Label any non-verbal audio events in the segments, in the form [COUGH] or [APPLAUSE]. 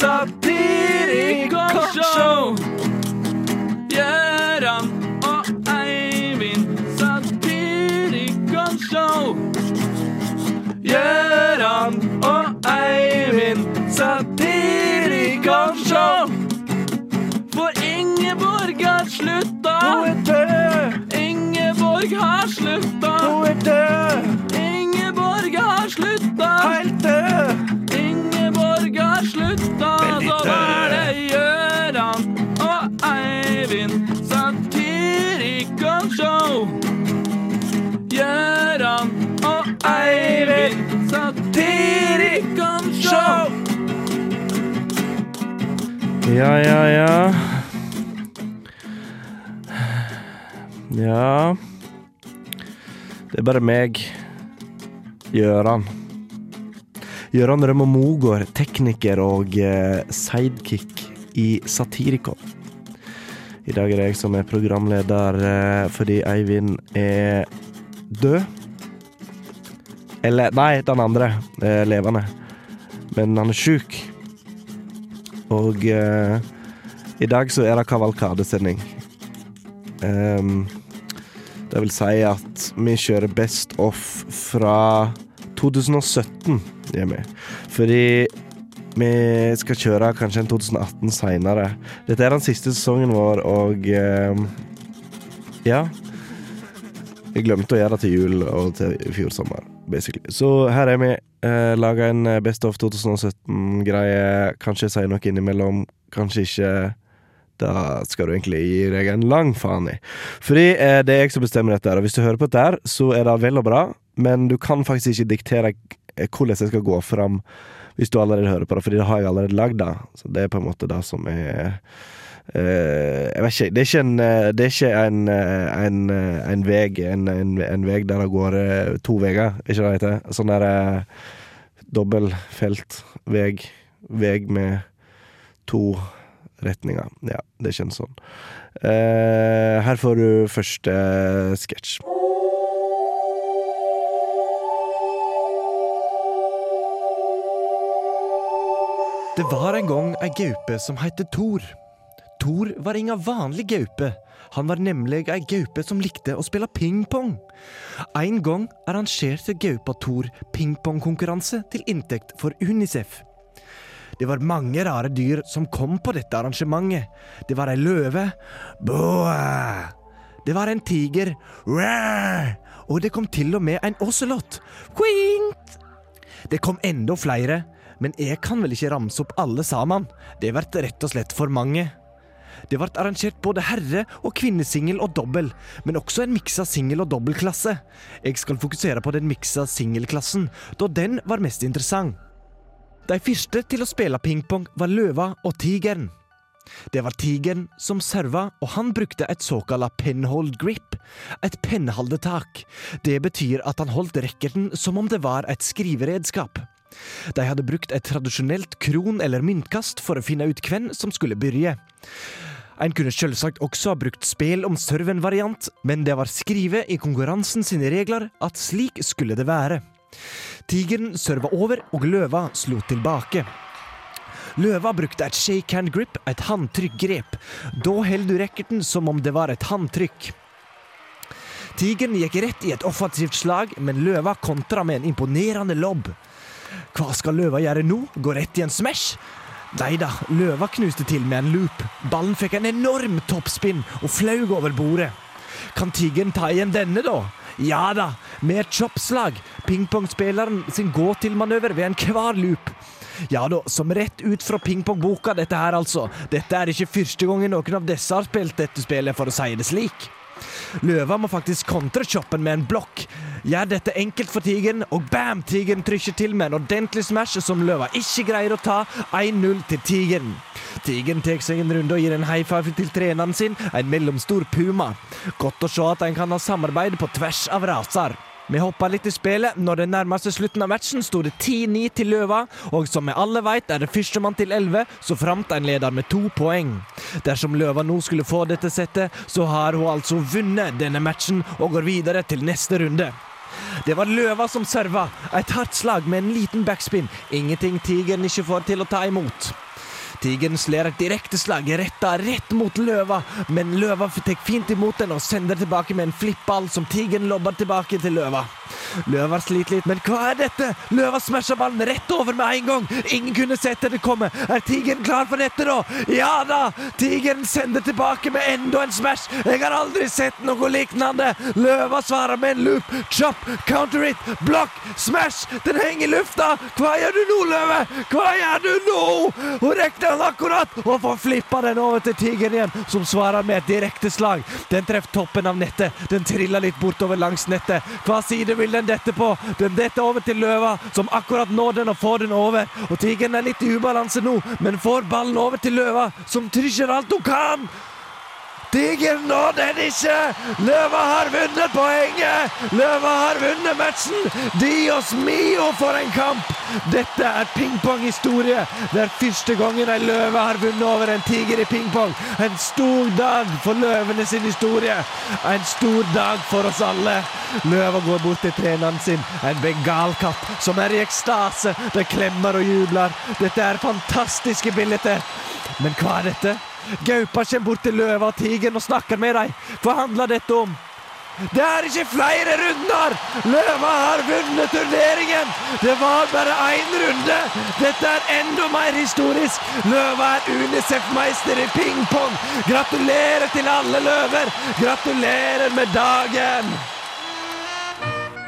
Satirikonshow. Gøran og Eivind Satirikonshow. Gøran og Eivind Satirikonshow. For Ingeborg har slutta. Hun er død. Ingeborg har slutta. Hun er død. Ingeborg har slutta. Helt slutta. Så var det Gøran og Eivind Satirikonshow. Gøran og Eivind Satirikonshow. Ja, ja, ja. Ja Det er bare meg, Gjøran. Gjøran Rømme Mogård, tekniker og eh, sidekick i Satirikon. I dag er det jeg som er programleder eh, fordi Eivind er død. Eller nei, den andre er levende. Men han er sjuk. Og uh, i dag så er det kavalkadesending. Um, det vil si at vi kjører Best Off fra 2017 hjemme. Fordi vi skal kjøre kanskje en 2018 seinere. Dette er den siste sesongen vår, og ehm, ja. Jeg glemte å gjøre det til jul og til i fjor sommer, basically. Så her er vi. Eh, Laga en eh, Best of 2017-greie. Kanskje si noe innimellom, kanskje ikke. Da skal du egentlig gi deg en lang faen i. Fordi eh, det er jeg som bestemmer dette, og hvis du hører på dette, så er det vel og bra, men du kan faktisk ikke diktere eh, hvordan jeg skal gå fram hvis du allerede hører på det, fordi det har jeg allerede lagd, da. Så det er på en måte det som er Uh, jeg vet ikke. Det er ikke en, eh, det er ikke en, eh, en, eh, en veg en, en, en veg der det går eh, to veier, er ikke det heter? Sånn der eh, dobbeltfeltveg. Veg med to retninger. Ja, det kjennes sånn. Uh, her får du første sketsj. Det var en gang ei gaupe som heter Thor. Thor var inga vanlig gaupe. Han var nemlig ei gaupe som likte å spille pingpong. En gang arrangerte gaupa Thor pingpongkonkurranse til inntekt for Unicef. Det var mange rare dyr som kom på dette arrangementet. Det var ei løve. Boa. Det var en tiger. Rar! Og det kom til og med en ocelot. Quint. Det kom enda flere, men jeg kan vel ikke ramse opp alle sammen. Det blir rett og slett for mange. Det ble arrangert både herre- og kvinnesingel og dobbel, men også en miksa singel- og dobbeltklasse. Jeg skal fokusere på den miksa singelklassen, da den var mest interessant. De første til å spille pingpong var løva og tigeren. Det var tigeren som serva, og han brukte et såkalt penhold grip, et penneholdetak. Det betyr at han holdt racketen som om det var et skriveredskap. De hadde brukt et tradisjonelt kron- eller myntkast for å finne ut hvem som skulle begynne. En kunne selvsagt også ha brukt spel om serven-variant, men det var skrevet i konkurransen sine regler at slik skulle det være. Tigeren serva over, og løva slo tilbake. Løva brukte et shake-hand grip, et håndtrykkgrep. Da holder du racketen som om det var et håndtrykk. Tigeren gikk rett i et offensivt slag, men løva kontra med en imponerende lobb. Hva skal løva gjøre nå? Gå rett i en smash? Nei da, løva knuste til med en loop. Ballen fikk en enorm toppspinn og flaug over bordet. Kan tigeren ta igjen denne, da? Ja da, med et choppslag. Pingpongspilleren sin gå-til-manøver ved enhver loop. Ja da, som rett ut fra pingpongboka, dette her altså. Dette er ikke første gangen noen av disse har spilt dette spillet, for å si det slik. Løva må faktisk kontre choppen med en blokk. Gjør dette enkelt for tigeren, og bam! Tigeren trykker til med en ordentlig smash som løva ikke greier å ta. 1-0 til tigeren. Tigeren tar seg en runde og gir en high five til treneren sin, en mellomstor puma. Godt å se at en kan ha samarbeid på tvers av raser. Vi hoppa litt i spillet. Når det nærmer seg slutten av matchen, sto det 10-9 til Løva, og som vi alle vet, er det førstemann til 11, så framt en leder med to poeng. Dersom Løva nå skulle få dette settet, så har hun altså vunnet denne matchen og går videre til neste runde. Det var løva som serva. Et hardt slag med en liten backspin. Ingenting tigeren ikke får til å ta imot. Tigeren slår et direkteslag retta rett mot løva, men løva tar fint imot den og sender tilbake med en flippball som tigeren lobber tilbake til løva. Løva sliter litt, men hva er dette? Løva smasher ballen rett over med en gang. Ingen kunne sett det komme. Er tigeren klar for dette, da? Ja da! Tigeren sender tilbake med enda en smash. Jeg har aldri sett noe lignende. Løva svarer med en loop. Chop, counter it, block, smash! Den henger i lufta! Hva gjør du nå, Løve? Hva gjør du nå? Hun rekte den akkurat og får flippa den over til tigeren igjen, som svarer med et direkte slag. Den treffer toppen av nettet. Den triller litt bortover langs nettet. Hva side vil den dette på? Den detter over til løva, som akkurat når den og får den over. Og tigeren er litt i ubalanse nå, men får ballen over til løva, som trysjer alt hun kan. Tigeren nå den ikke! Løva har vunnet poenget! Løva har vunnet matchen! Dios mio for en kamp! Dette er pingponghistorie. Det er første gangen ei løve har vunnet over en tiger i pingpong. En stor dag for løvene sin historie. En stor dag for oss alle. Løva går bort til treneren sin, en bengalkatt som er i ekstase. De klemmer og jubler. Dette er fantastiske bilder. Men hva er dette? Gaupa kommer bort til løva og tigeren og snakker med dem. Hva handler dette om? Det er ikke flere runder! Løva har vunnet turneringen! Det var bare én runde! Dette er enda mer historisk! Løva er Unicef-meister i pingpong! Gratulerer til alle løver! Gratulerer med dagen!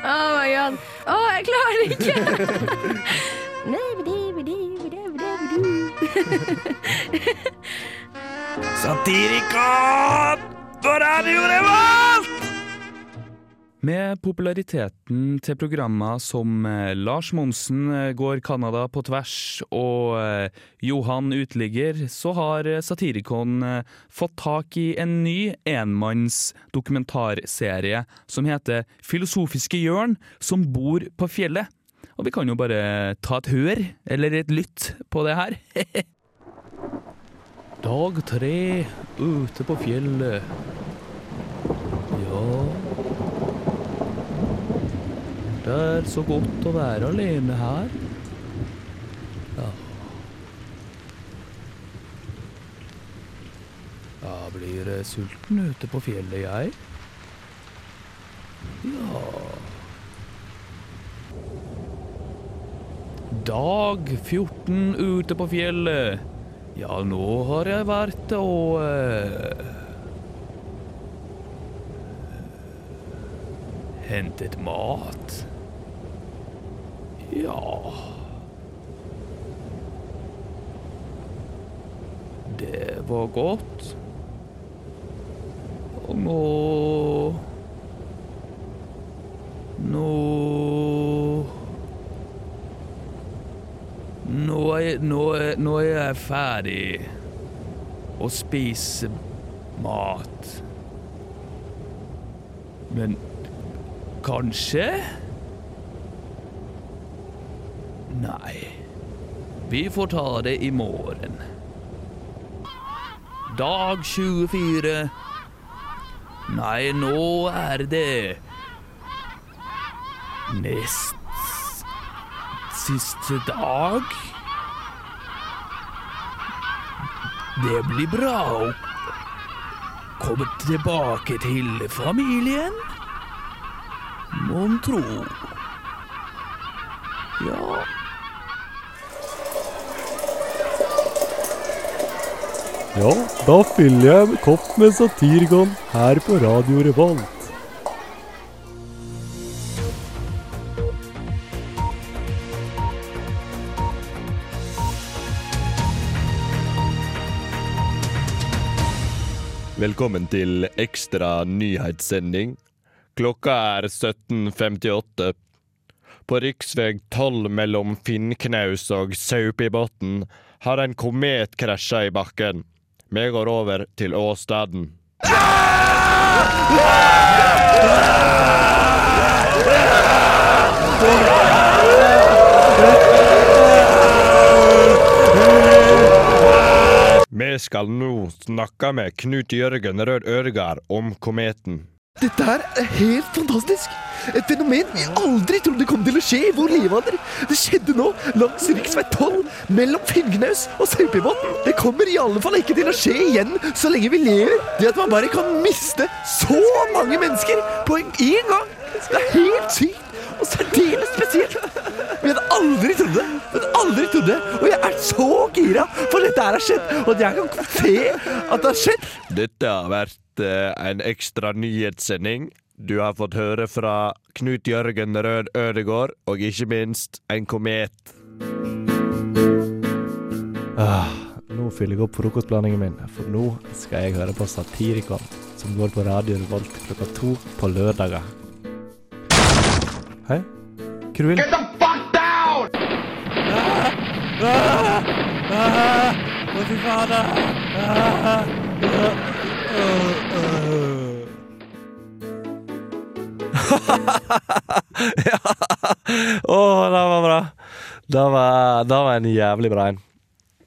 Oh my god. Å, jeg klarer det ikke! [LAUGHS] [LAUGHS] [LAUGHS] Satirikon på Radio Revolt! Med populariteten til programmer som eh, Lars Monsen eh, går Canada på tvers og eh, Johan Uteligger, så har Satirikon fått tak i en ny enmanns dokumentarserie som heter Filosofiske hjørn som bor på fjellet. Og vi kan jo bare ta et hør, eller et lytt, på det her. [LAUGHS] Dag tre ute på fjellet. Ja Det er så godt å være alene her. Ja. Jeg blir sulten ute på fjellet, jeg. Ja Dag 14 ute på fjellet. Ja, nå har jeg vært og eh, Hentet mat. Ja Det var godt. Og Nå Nå er, jeg er, er ferdig å spise mat. Men kanskje? Nei. Vi får ta det i morgen. Dag 24. Nei, nå er det nest siste dag. Det blir bra å komme tilbake til familien. Mon tro. Ja Ja, da fyller jeg en kopp med Satirgon her på Radio Revolt. Velkommen til ekstra nyhetssending. Klokka er 17.58. På riksveg 12 mellom Finnknaus og Saupibotn har en komet krasja i bakken. Vi går over til åstaden. Vi skal nå snakke med Knut Jørgen Rød Ørgard om kometen. Dette er helt fantastisk. Et fenomen vi aldri trodde kom til å skje i vår levealder. Det skjedde nå, langs rv. 12, mellom Finngenaus og Saupebotn. Det kommer i alle fall ikke til å skje igjen så lenge vi lever. Det at man bare kan miste så mange mennesker på én gang. Det er helt sykt og særdeles spesielt. Vi hadde aldri trodd det. Vi hadde aldri trodd det. Og jeg er så gira for dette her har skjedd, og at jeg kan se at det har skjedd. Dette har vært eh, en ekstra nyhetssending. Du har fått høre fra Knut Jørgen Rød Ødegård, og ikke minst en komet. Ah, nå fyller jeg opp frokostblandingen min, for nå skal jeg høre på Satirikon, som går på Radio Revolt klokka to på lørdager. Hei, vil? Get the fuck down! Ah, ah, ah, å, fy fader! Ah, ah, ja. Å, det var bra. Det var, det var en jævlig bra en.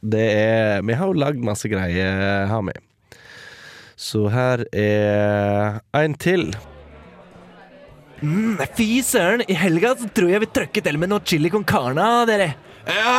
Det er Vi har jo lagd masse greier, har vi. Så her er en til. Mm, fy søren, i helga så tror jeg vi trøkker til med noe chili con carne, dere. Ja,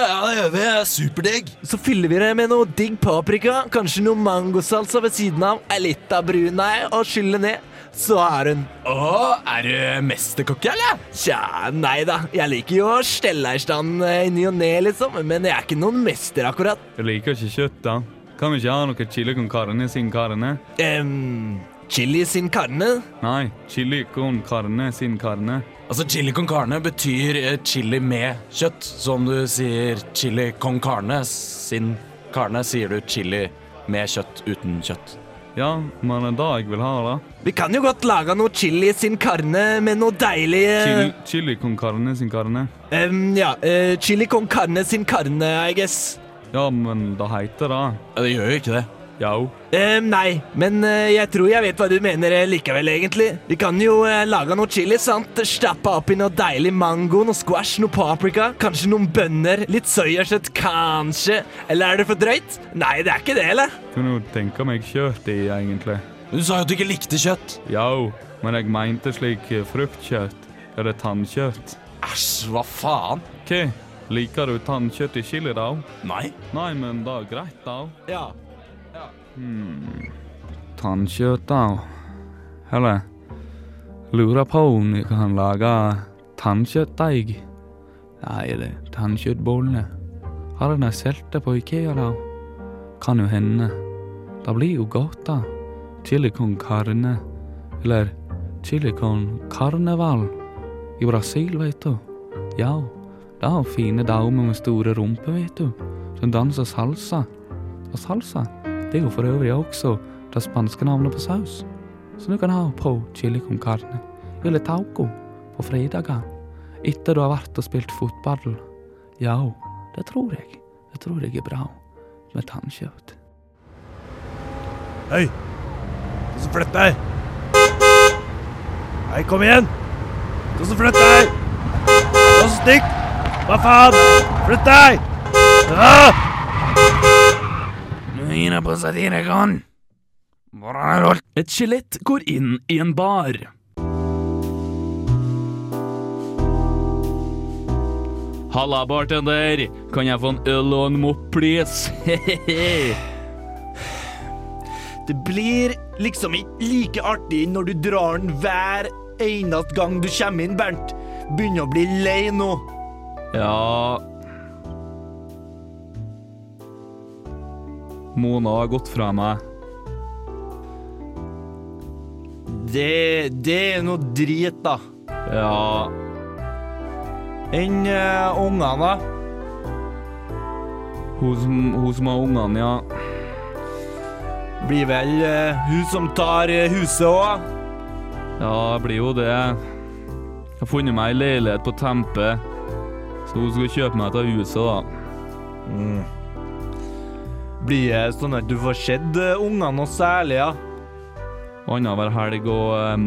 ja, det gjør vi. Superdigg. Så fyller vi det med noe digg paprika, kanskje noe mangosalsa ved siden av, ei lita brunei og skyller ned. Så er hun Å, er du mesterkokk, eller? Tja, nei da. Jeg liker jo å stelle i stand i ny og ne, liksom, men jeg er ikke noen mester, akkurat. Jeg liker ikke kjøtt, da. Kan vi ikke ha noe chili con carne sin carne? Um, chili sin carne? Nei, chili con carne sin carne. Altså, Chili con carne betyr eh, chili med kjøtt. Så om du sier chili con carne sin carne, sier du chili med kjøtt uten kjøtt. Ja, men det er det jeg vil ha, da. Vi kan jo godt lage noe chili sin carne med noe deilig eh, Chili, chili con carne sin carne. em, Ja, eh, chili con carne sin carne, I guess. Ja, men det heter det. Ja, Det gjør jo ikke det. Jau. Em, nei, men uh, jeg tror jeg vet hva du mener eh, likevel, egentlig. Vi kan jo uh, lage noe chili, sant? Stappe oppi noe deilig mango, noe squash, noe paprika, kanskje noen bønner, litt soyakjøtt, kanskje. Eller er det for drøyt? Nei, det er ikke det, eller? Kunne jo tenke meg kjøtt i, egentlig. Du sa jo at du ikke likte kjøtt. Jau, men jeg mente slik fruktkjøtt. Eller tannkjøtt. Æsj, hva faen? Hva? Liker du tannkjøtt i chili, da? Nei. Nei, men det er greit, da. Ja. Hmm. Tannkjøtt, da. Eller lurer på om vi kan lage tannkjøttdeig. Nei, det er tannkjøttbollene. Har de solgt det på Ikea, da? Kan jo hende. Det blir jo godt, da. Chili con carne. Eller chili con carneval. I Brasil, vet du. Ja, det er fine damer med store rumper, vet du. Som danser salsa. Og salsa, det er jo for øvrig også det spanske navnet på saus. Så du kan ha på chili con carne. Eller taco på fredager. Etter du har vært og spilt fotball. Ja, det tror jeg. Det tror jeg er bra med tannkjøtt. Hei! Du som flytter deg! Hei, kom igjen! Du som flytter deg! Du som stikk! Hva faen? Flytt deg! Ah! Mine på det? Et skjelett går inn i en bar. Halla, bartender. Kan jeg få en øl og en mopp, please? [LAUGHS] Det blir liksom ikke like artig når du drar den hver eneste gang du kommer inn, Bernt. Begynner å bli lei nå. Ja Mona har gått fra meg. Det, det er noe drit, da. Ja Enn uh, ungene, da? Hun som, hun som har ungene, ja. Blir vel uh, hun som tar eh, huset òg? Ja, blir jo det. Jeg har funnet meg ei leilighet på Tempe, så hun skal kjøpe meg et av huset, da. Blir det sånn at du får sett uh, ungene noe særlig, ja? Annenhver helg og um,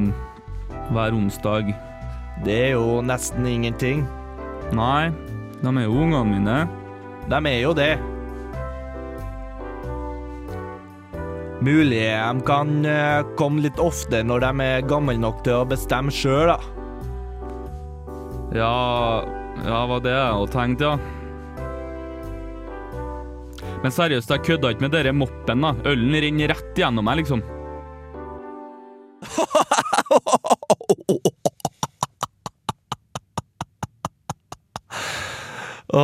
hver onsdag. Det er jo nesten ingenting. Nei, de er jo ungene mine. De er jo det. Mulig de kan eh, komme litt ofte når de er gamle nok til å bestemme sjøl, da. Ja, ja, var det jeg hadde tenkt, ja. Men seriøst, jeg kødda ikke med dere moppen, da. Ølen renner rett gjennom meg, liksom. Å,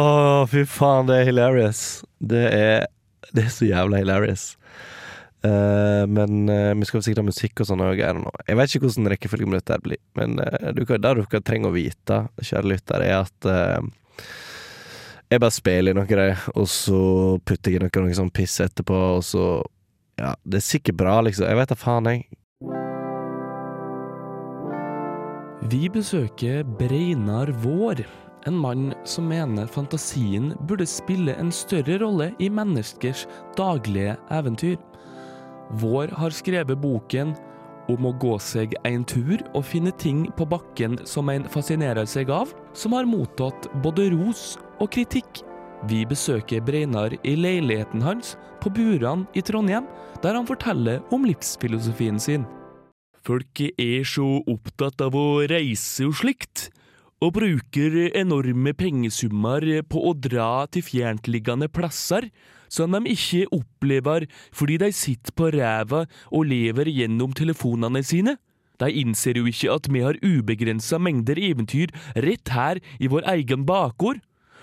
fy faen, det er hilarious. Det er, det er så jævla hilarious. Uh, men uh, vi skal sikkert ha musikk og sånn òg. Jeg vet ikke hvordan rekkefølgen blir, men uh, du det du trenger å vite, kjære lytter, er at jeg bare spiller i noe greier, og så putter jeg i noe, noe sånn piss etterpå, og så Ja, det er sikkert bra, liksom. Jeg vet da faen, jeg. Vi besøker Breinar Vår, en mann som mener fantasien burde spille en større rolle i menneskers daglige eventyr. Vår har skrevet boken om å gå seg en tur og finne ting på bakken som en fascinerer seg av, som har mottatt både ros og kritikk. Vi besøker Breinar i leiligheten hans på Buran i Trondheim, der han forteller om livsfilosofien sin. Folk er så opptatt av å reise og slikt, og bruker enorme pengesummer på å dra til fjerntliggende plasser som de ikke opplever fordi de sitter på ræva og lever gjennom telefonene sine. De innser jo ikke at vi har ubegrensa mengder eventyr rett her i vår egen bakgård.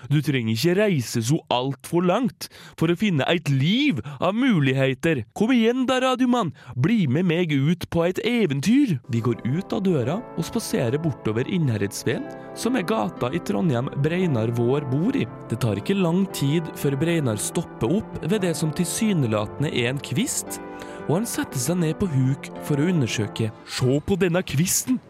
Du trenger ikke reise så altfor langt for å finne et liv av muligheter. Kom igjen da, radiomann, bli med meg ut på et eventyr. Vi går ut av døra og spaserer bortover Innherredsveen, som er gata i Trondheim Breinar vår bor i. Det tar ikke lang tid før Breinar stopper opp ved det som tilsynelatende er en kvist, og han setter seg ned på huk for å undersøke. Se på denne kvisten!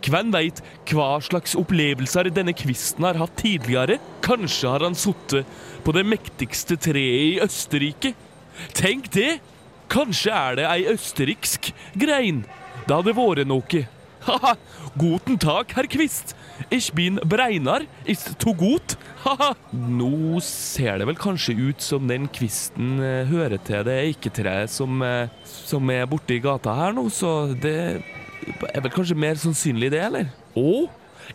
Hvem veit hva slags opplevelser denne kvisten har hatt tidligere? Kanskje har han sittet på det mektigste treet i Østerrike? Tenk det! Kanskje er det ei østerriksk grein? Det hadde vært noe. Haha, guten tak, herr Kvist. Ich bin Breinar, ist to gut. Haha. Nå ser det vel kanskje ut som den kvisten eh, hører til det eiketreet som, eh, som er borte i gata her nå, så det er vel kanskje mer sannsynlig det, eller? Å?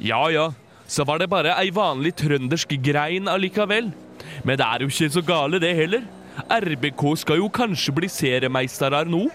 Ja ja, så var det bare ei vanlig trøndersk grein allikevel. Men det er jo ikke så gale, det heller. RBK skal jo kanskje bli seriemeister her nå,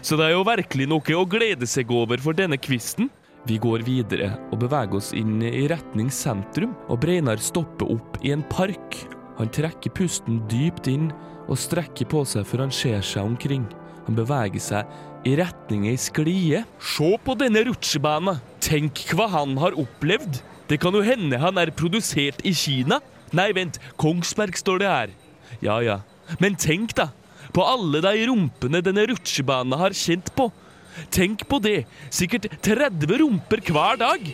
så det er jo virkelig noe å glede seg over for denne kvisten. Vi går videre og beveger oss inn i retning sentrum, og Breinar stopper opp i en park. Han trekker pusten dypt inn og strekker på seg før han ser seg omkring. Han beveger seg i retning ei sklie. Se på denne rutsjebanen! Tenk hva han har opplevd! Det kan jo hende han er produsert i Kina. Nei, vent, Kongsberg står det her. Ja ja. Men tenk, da! På alle de rumpene denne rutsjebanen har kjent på. Tenk på det! Sikkert 30 rumper hver dag.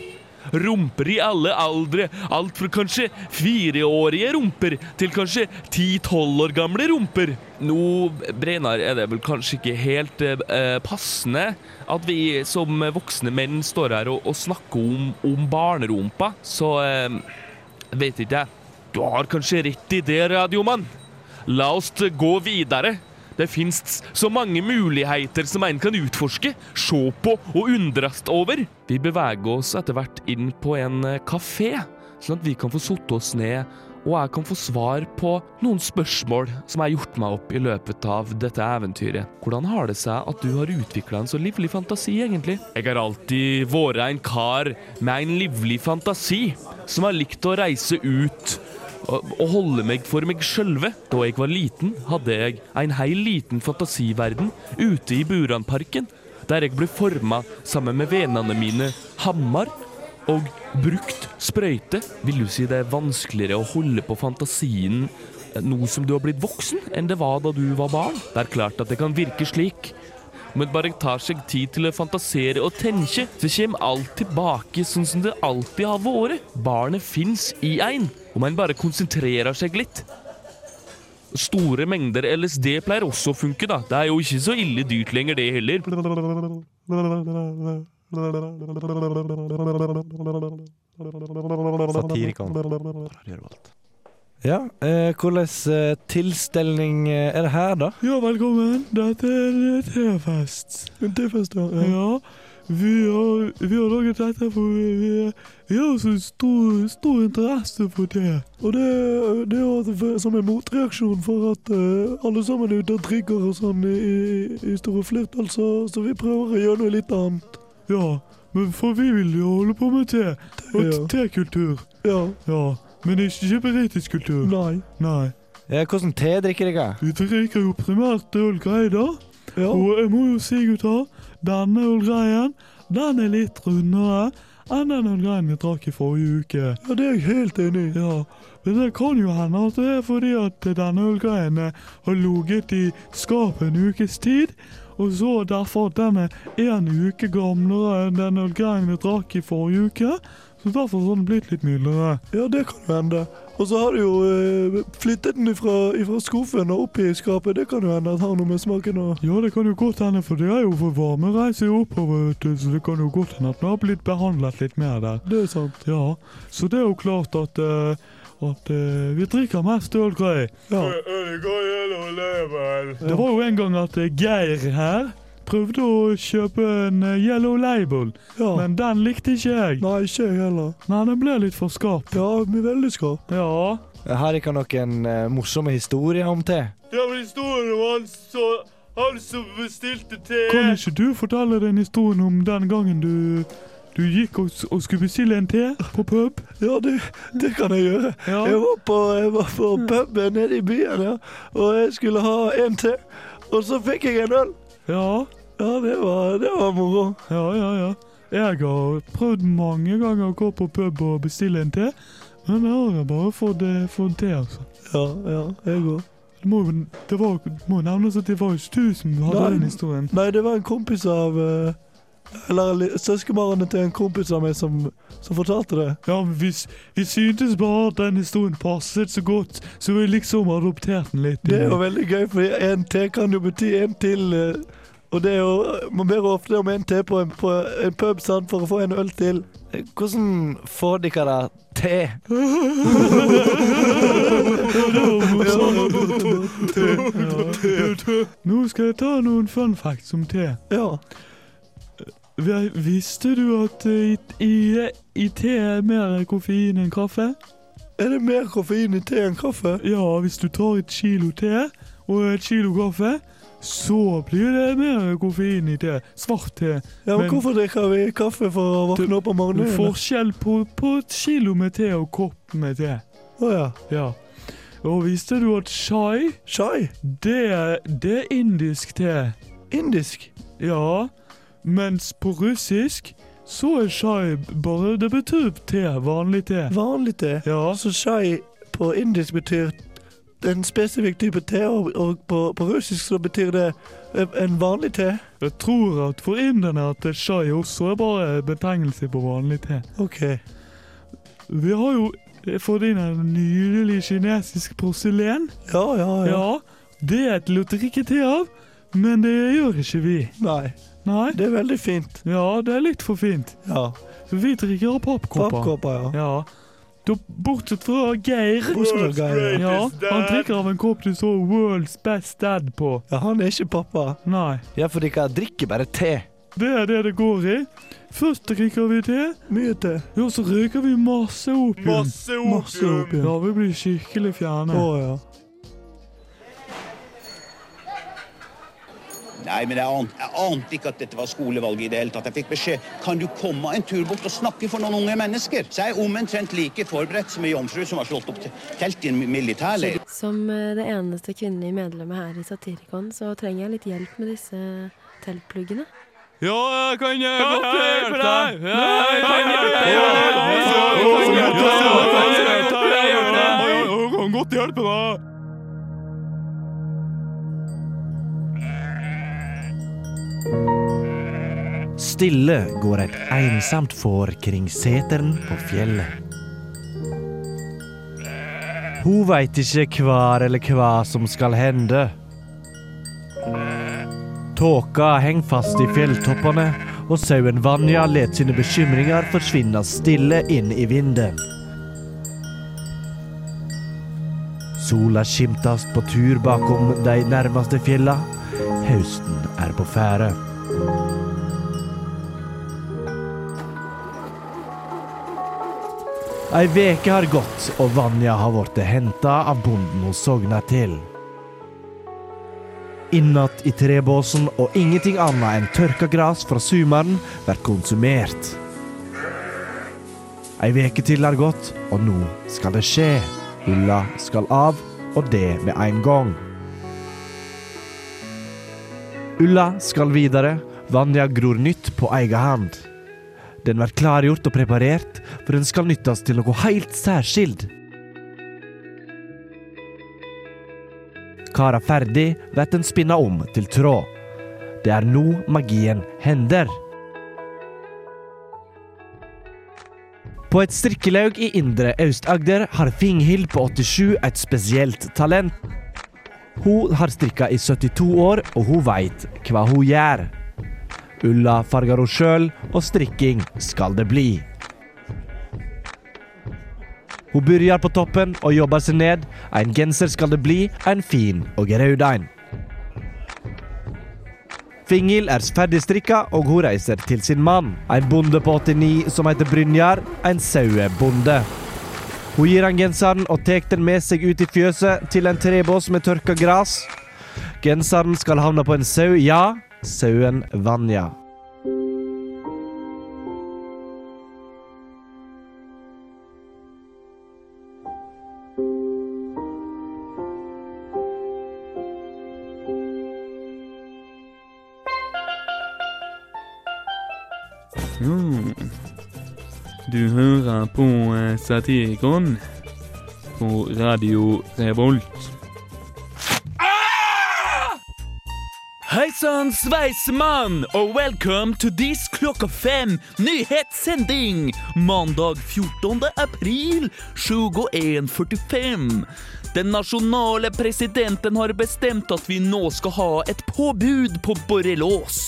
Rumper i alle aldre, alt fra kanskje fireårige rumper til kanskje ti-tolv år gamle rumper. Nå, Breinar, er det vel kanskje ikke helt eh, passende at vi som voksne menn står her og, og snakker om, om barnerumpa, så eh, vet ikke jeg. Du har kanskje rett i det, radiomann. La oss gå videre. Det fins så mange muligheter som en kan utforske, se på og undres over. Vi beveger oss etter hvert inn på en kafé, sånn at vi kan få satt oss ned og jeg kan få svar på noen spørsmål som jeg har gjort meg opp i løpet av dette eventyret. Hvordan har det seg at du har utvikla en så livlig fantasi, egentlig? Jeg har alltid vært en kar med en livlig fantasi, som har likt å reise ut å holde meg for meg sjølve. Da jeg var liten, hadde jeg en heil liten fantasiverden ute i Buranparken, der jeg ble forma sammen med vennene mine Hammar og brukt sprøyte. Vil du si det er vanskeligere å holde på fantasien nå som du har blitt voksen, enn det var da du var barn? Det er klart at det kan virke slik. Men bare tar seg tid til å fantasere og tenke, så kommer alt tilbake sånn som det alltid har vært. Barnet fins i ein, om en bare konsentrerer seg litt. Store mengder LSD pleier også å funke, da. Det er jo ikke så ille dyrt lenger, det heller. Satirikeren. Ja, eh, hvordan eh, tilstelning eh, er det her, da? Ja, velkommen. Dette er en tefest. En tefest, ja. Ja, vi har, vi har laget dette for vi, vi har så stor, stor interesse for te. Og det, det er som en motreaksjon for at eh, alle sammen er ute og trigger og sånn i, i, i store flertall, så, så vi prøver å gjøre noe litt annet. Ja, men for vi vil jo holde på med te. Og tekultur. Ja. Ja, men det er ikke britisk kultur. Nei. Nei. Ja, hvordan te drikker dere? Vi drikker jo primært ølgreier. Ja. Og jeg må jo si, gutter, denne ølgreien, den er litt rundere enn den ølgreien vi drakk i forrige uke. ja, det er jeg helt enig i. Ja, men det kan jo hende at det er fordi at denne ølgreien eh, har ligget i skapet en ukes tid, og så derfor at den er en uke gamlere enn den ølgreien vi drakk i forrige uke, så derfor har den blitt litt mildere. Ja, det kan jo hende. Og så har du jo eh, flyttet den ifra, ifra skuffen og opp i skapet. Det kan jo hende at har noe med smaken å Ja, det kan jo godt hende, for det er jo for varme reiser oppover, vet du, så det kan jo godt hende at den har blitt behandlet litt mer der. Det er sant. Ja, så det er jo klart at, eh, at uh, vi drikker mest ølgrei. Ja. Det var jo en gang at eh, Geir her prøvde å kjøpe en eh, Yellow Label, ja. men den likte ikke jeg. Nei, ikke jeg heller. Nei, den ble litt for skarp. Ja, veldig skarp. Ja. Har dere noen uh, morsomme historier om te? Ja, men historien om han, så, han som bestilte te Kan ikke du fortelle den historien om den gangen du, du gikk og, og skulle bestille en te på pub? Ja, det, det kan jeg gjøre. Ja. Jeg var på, jeg var på puben nede i byen, ja. og jeg skulle ha en te. Og så fikk jeg en øl. Ja, Ja, det var, det var moro. ja, ja. ja. Jeg har prøvd mange ganger å gå på pub og bestille en te, men jeg har bare fått, eh, fått te, altså. Ja, ja, jeg òg. Det må, det var, må nevnes at det var ikke du som hadde Nei. den historien. Nei, det var en kompis av eh, Eller søskenbarnet til en kompis av meg som, som fortalte det. Ja, men vi, vi syntes bare at den historien passet så godt, så vi liksom adopterte den litt. Det er jo veldig gøy, for en te kan jo bety en til. eh, og det er jo, Man ber ofte om en te på en, på en pub sant, for å få en øl til. Hvordan får dere da te? [LAUGHS] [LAUGHS] Nå skal jeg ta noen fun facts om te. Ja. Vi- Visste du at eh, i, i, i te er mer koffein enn kaffe? Er det mer koffein i te enn kaffe? Ja, hvis du tar et kilo te og et kilo kaffe, så blir det mer koffein i te. Svart te. Ja, men, Men- Hvorfor drikker vi kaffe for å våkne opp om morgenen? Forskjell på, på et kilo med te og kopp med te. Å ja. Ja. Og visste du at chai, Chai? det det er indisk te? Indisk? Ja, mens på russisk så er chai bare Det betyr te. Vanlig te. Vanlig te? Ja. Så chai på indisk betyr en spesifikk type te, og, og på, på russisk så betyr det en vanlig te? Jeg tror at for inderne at chai også er bare betegnelse på vanlig te. OK. Vi har jo fått inn en nydelig kinesisk porselen. Ja, ja, ja. Ja, det er et lotteri ikke te av, men det gjør ikke vi. Nei, Nei. det er veldig fint. Ja, det er litt for fint. Ja. Så vi drikker av pappkopper. Pappkopper, ja. Ja. Da, bortsett fra Geir. Bortsett fra Geir, Ja, han drikker av en kopp det står 'World's Best Dad' på. Ja, han er ikke pappa. Nei. Ja, for dere drikker bare te. Det er det det går i. Først drikker vi te, Mye te. ja, så røyker vi masse opium. Masse opium. Ja, vi blir skikkelig fjerne. Å ja. Nei, men jeg ante, jeg ante ikke at dette var skolevalget i det hele tatt. Jeg fikk beskjed kan du komme en tur bort og snakke for noen unge mennesker. Så jeg er omtrent like forberedt som ei jomfru som har slått opp te- telt i en militærleir. Som eh, det eneste kvinnelige medlemmet her i Satirikon, så trenger jeg litt hjelp med disse teltpluggene. Ja, jeg kan godt hjelpe deg. Ja, jeg kan hjelpe deg. Jeg kan godt hjelpe deg. Stille går et ensamt får kring seteren på fjellet. Hun veit ikke hvar eller hva som skal hende. Tåka henger fast i fjelltoppene, og sauen Vanja let sine bekymringer forsvinne stille inn i vinden. Sola skimtast på tur bakom de nærmeste fjella. Høsten er på ferde. Ei veke har gått, og Vanja har blitt henta av bonden hun sogna til. Innatt i trebåsen og ingenting annet enn tørka gras fra sumaren blir konsumert. Ei veke til har gått, og nå skal det skje. Ulla skal av, og det med en gang. Ulla skal videre. Vanja gror nytt på egen hand. Den blir klargjort og preparert, for den skal nyttes til noe helt særskilt. Kara ferdig, blir den spinna om til tråd. Det er nå magien hender. På et strikkelaug i Indre Aust-Agder har Finghild på 87 et spesielt talent. Hun har strikka i 72 år, og hun veit hva hun gjør. Ulla farger hun sjøl, og strikking skal det bli. Hun begynner på toppen og jobber seg ned. En genser skal det bli, en fin og rød en. Fingil er ferdig strikka, og hun reiser til sin mann. En bonde på 89 som heter Brynjar. En sauebonde. Hun gir han genseren og tar den med seg ut i fjøset til en trebås med tørka gras. Genseren skal havne på en sau, ja, sauen Vanja. Du hører på eh, Satirikon på Radio Revolt. Hei sann, sveisemann, og welcome to this klokka fem nyhetssending mandag 14. april 21.45. Den nasjonale presidenten har bestemt at vi nå skal ha et påbud på borrelås.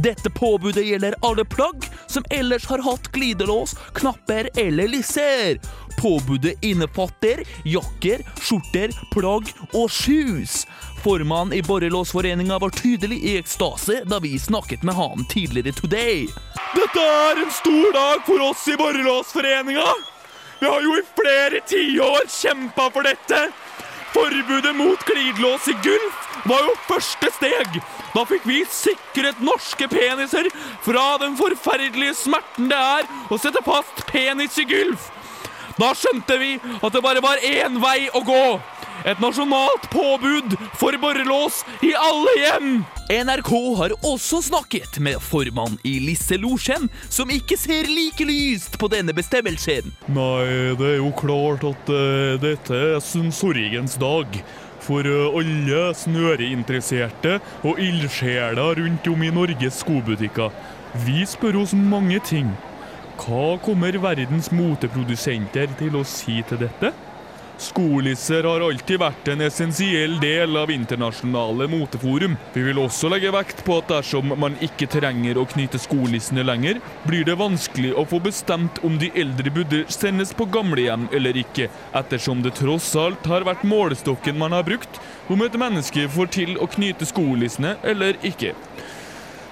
Dette påbudet gjelder alle plagg som ellers har hatt glidelås, knapper eller lisser. Påbudet innefatter jakker, skjorter, plagg og shoes. Formannen i Borrelåsforeninga var tydelig i ekstase da vi snakket med han tidligere today. Dette er en stor dag for oss i Borrelåsforeninga. Vi har jo i flere tiår kjempa for dette. Forbudet mot glidelås i Gulf var jo første steg. Da fikk vi sikret norske peniser fra den forferdelige smerten det er å sette fast penis i Gulf. Da skjønte vi at det bare var én vei å gå. Et nasjonalt påbud for borrelås i alle hjem. NRK har også snakket med formann i Lisse Losjen, som ikke ser like lyst på denne bestemmelsen. Nei, det er jo klart at uh, dette er sensorigens dag. For uh, alle snøreinteresserte og ildsjeler rundt om i Norges skobutikker. Vi spør oss mange ting. Hva kommer verdens moteprodusenter til å si til dette? Skolisser har alltid vært en essensiell del av internasjonale moteforum. Vi vil også legge vekt på at dersom man ikke trenger å knyte skolissene lenger, blir det vanskelig å få bestemt om de eldre burde sendes på gamlehjem eller ikke, ettersom det tross alt har vært målestokken man har brukt om et menneske får til å knyte skolissene eller ikke.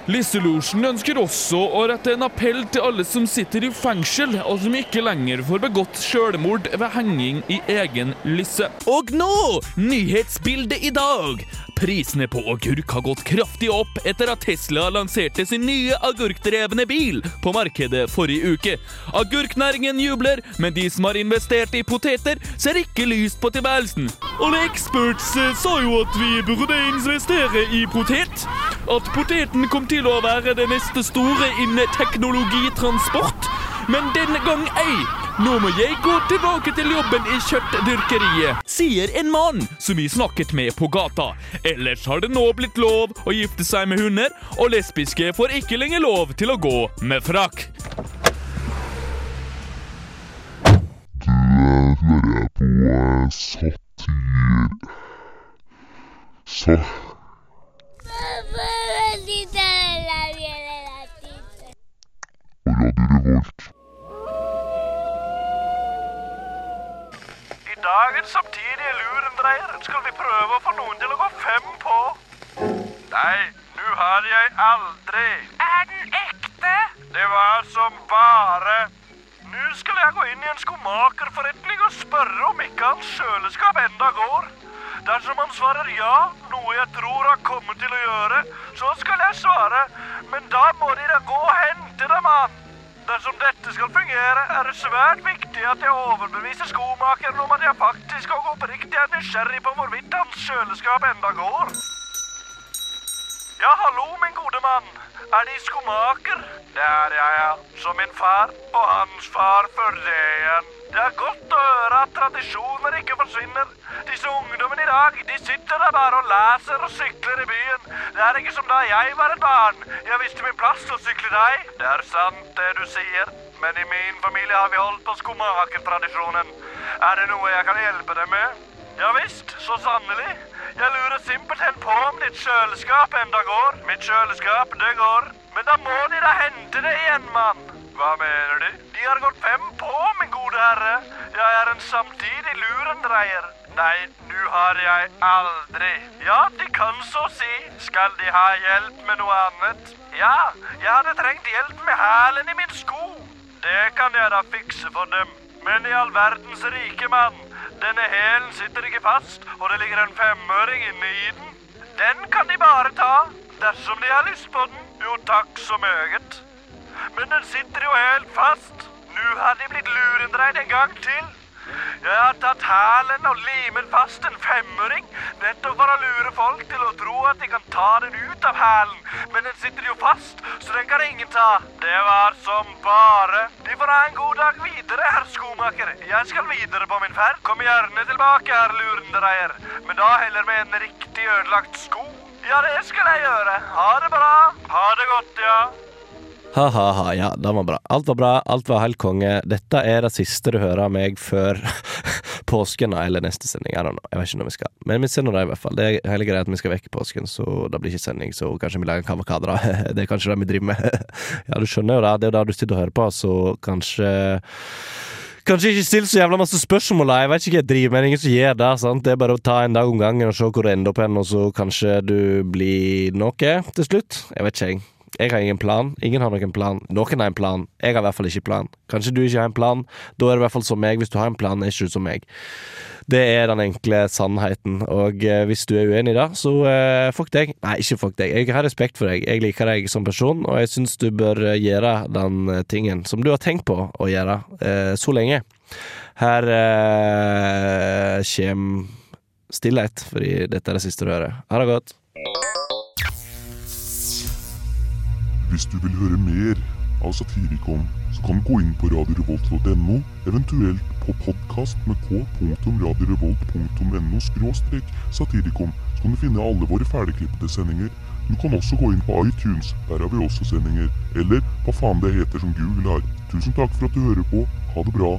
Lisselosjen ønsker også å rette en appell til alle som sitter i fengsel, og som ikke lenger får begått selvmord ved henging i egen lisse. Og nå, nyhetsbildet i dag. Prisene på agurk har gått kraftig opp etter at Tesla lanserte sin nye agurkdrevne bil på markedet forrige uke. Agurknæringen jubler, men de som har investert i poteter, ser ikke lyst på tilværelsen. Alle experts eh, sa jo at vi burde investere i potet. At poteten kom til å være det neste store innen teknologitransport. Men denne gang ei. Nå må jeg gå tilbake til jobben i kjøttdyrkeriet. Sier en mann som vi snakket med på gata. Ellers har det nå blitt lov å gifte seg med hunder, og lesbiske får ikke lenger lov til å gå med frakk. Du eh, hører på eh, satir... Sa... Og Radio Revolt. I dagens samtidige Lurendreier Dreyer? Skal vi prøve å få noen til å gå fem på? Nei, nå har jeg aldri. Er den ekte? Det var som bare. Nå skal jeg gå inn i en skomakerforretning og spørre om ikke hans kjøleskap enda går. Dersom han svarer ja, noe jeg tror han kommer til å gjøre, så skal jeg svare. Men da må de da gå og hente dem, mann. Dersom dette skal fungere, er det svært viktig at jeg overbeviser skomakeren om at jeg faktisk og oppriktig er nysgjerrig på hvorvidt hans kjøleskap enda går. Ja, hallo, min gode mann. Er De skomaker? Det er jeg, ja. Som min far og hans far før det igjen. Det er godt å høre at tradisjoner ikke forsvinner. Disse ungdommene i dag, de sitter der bare og leser og sykler i byen. Det er ikke som da jeg var et barn. Jeg visste min plass og sykle deg. Det er sant det du sier, men i min familie har vi holdt på skomakertradisjonen. Er det noe jeg kan hjelpe deg med? Ja visst, så sannelig. Jeg lurer simpelthen på om ditt kjøleskap enda går. Mitt kjøleskap, det går. Men da må de da hente det igjen, mann. Hva mener du? De har gått fem på, min gode herre. Jeg er en samtidig lurendreier. Nei, nå har jeg aldri. Ja, de kan så si. Skal de ha hjelp med noe annet? Ja, jeg hadde trengt hjelp med hælen i min sko. Det kan jeg da fikse for dem. Men i all verdens rike mann, denne hælen sitter ikke fast, og det ligger en femøring inne i den. Den kan de bare ta, dersom de har lyst på den. Jo, takk så meget. Men den sitter jo helt fast. Nå har de blitt lurendreid en gang til. Jeg har tatt hælen og limet fast en femøring, nettopp for å lure folk til å tro at de kan ta den ut av hælen. Men den sitter jo fast, så den kan ingen ta. Det var som bare. De får ha en god dag videre, herr skomaker. Jeg skal videre på min ferd. Kom gjerne tilbake, herr lurendreier. Men da heller med en riktig ødelagt sko. Ja, det skal jeg gjøre. Ha det bra. Ha det godt, ja. Ha-ha-ha, ja, det var bra. Alt var bra, alt var helt konge. Dette er det siste du hører av meg før [LAUGHS] påsken eller neste sending. Jeg, jeg vet ikke når vi skal. Men vi sender det, i hvert fall. Det er hele greit at vi skal vekk i påsken, så det blir ikke sending. Så kanskje vi lager kavakadra. [LAUGHS] Det er kanskje det vi driver med. [LAUGHS] Ja, du skjønner jo det. Det er jo det du sitter og hører på, så kanskje Kanskje ikke still så jævla masse spørsmål, jeg vet ikke hva jeg driver med, ingen som gjør det. sant? Det er bare å ta en dag om gangen og se hvor det ender opp hen, og så kanskje du blir noe til slutt. Jeg vet ikke, jeg. Jeg har ingen plan. Ingen har noen plan. Noen har en plan. Jeg har i hvert fall ikke plan. Kanskje du ikke har en plan. Da er det i hvert fall som meg. Hvis du har en plan, er ikke du som meg. Det er den enkle sannheten. Og eh, hvis du er uenig i det, så eh, fuck deg. Nei, ikke fuck deg. Jeg har respekt for deg. Jeg liker deg som person, og jeg syns du bør eh, gjøre den eh, tingen som du har tenkt på å gjøre eh, så lenge. Her eh, kjem stillhet, fordi dette er det siste du hører. Ha det godt. Hvis du vil høre mer av Satirikon, så kan du gå inn på radiorevolt.no, eventuelt på podkast med k.radiorevolt.no skråstrek satirikon, så kan du finne alle våre ferdigklippede sendinger. Du kan også gå inn på iTunes, der har vi også sendinger. Eller hva faen det heter som Google har. Tusen takk for at du hører på. Ha det bra.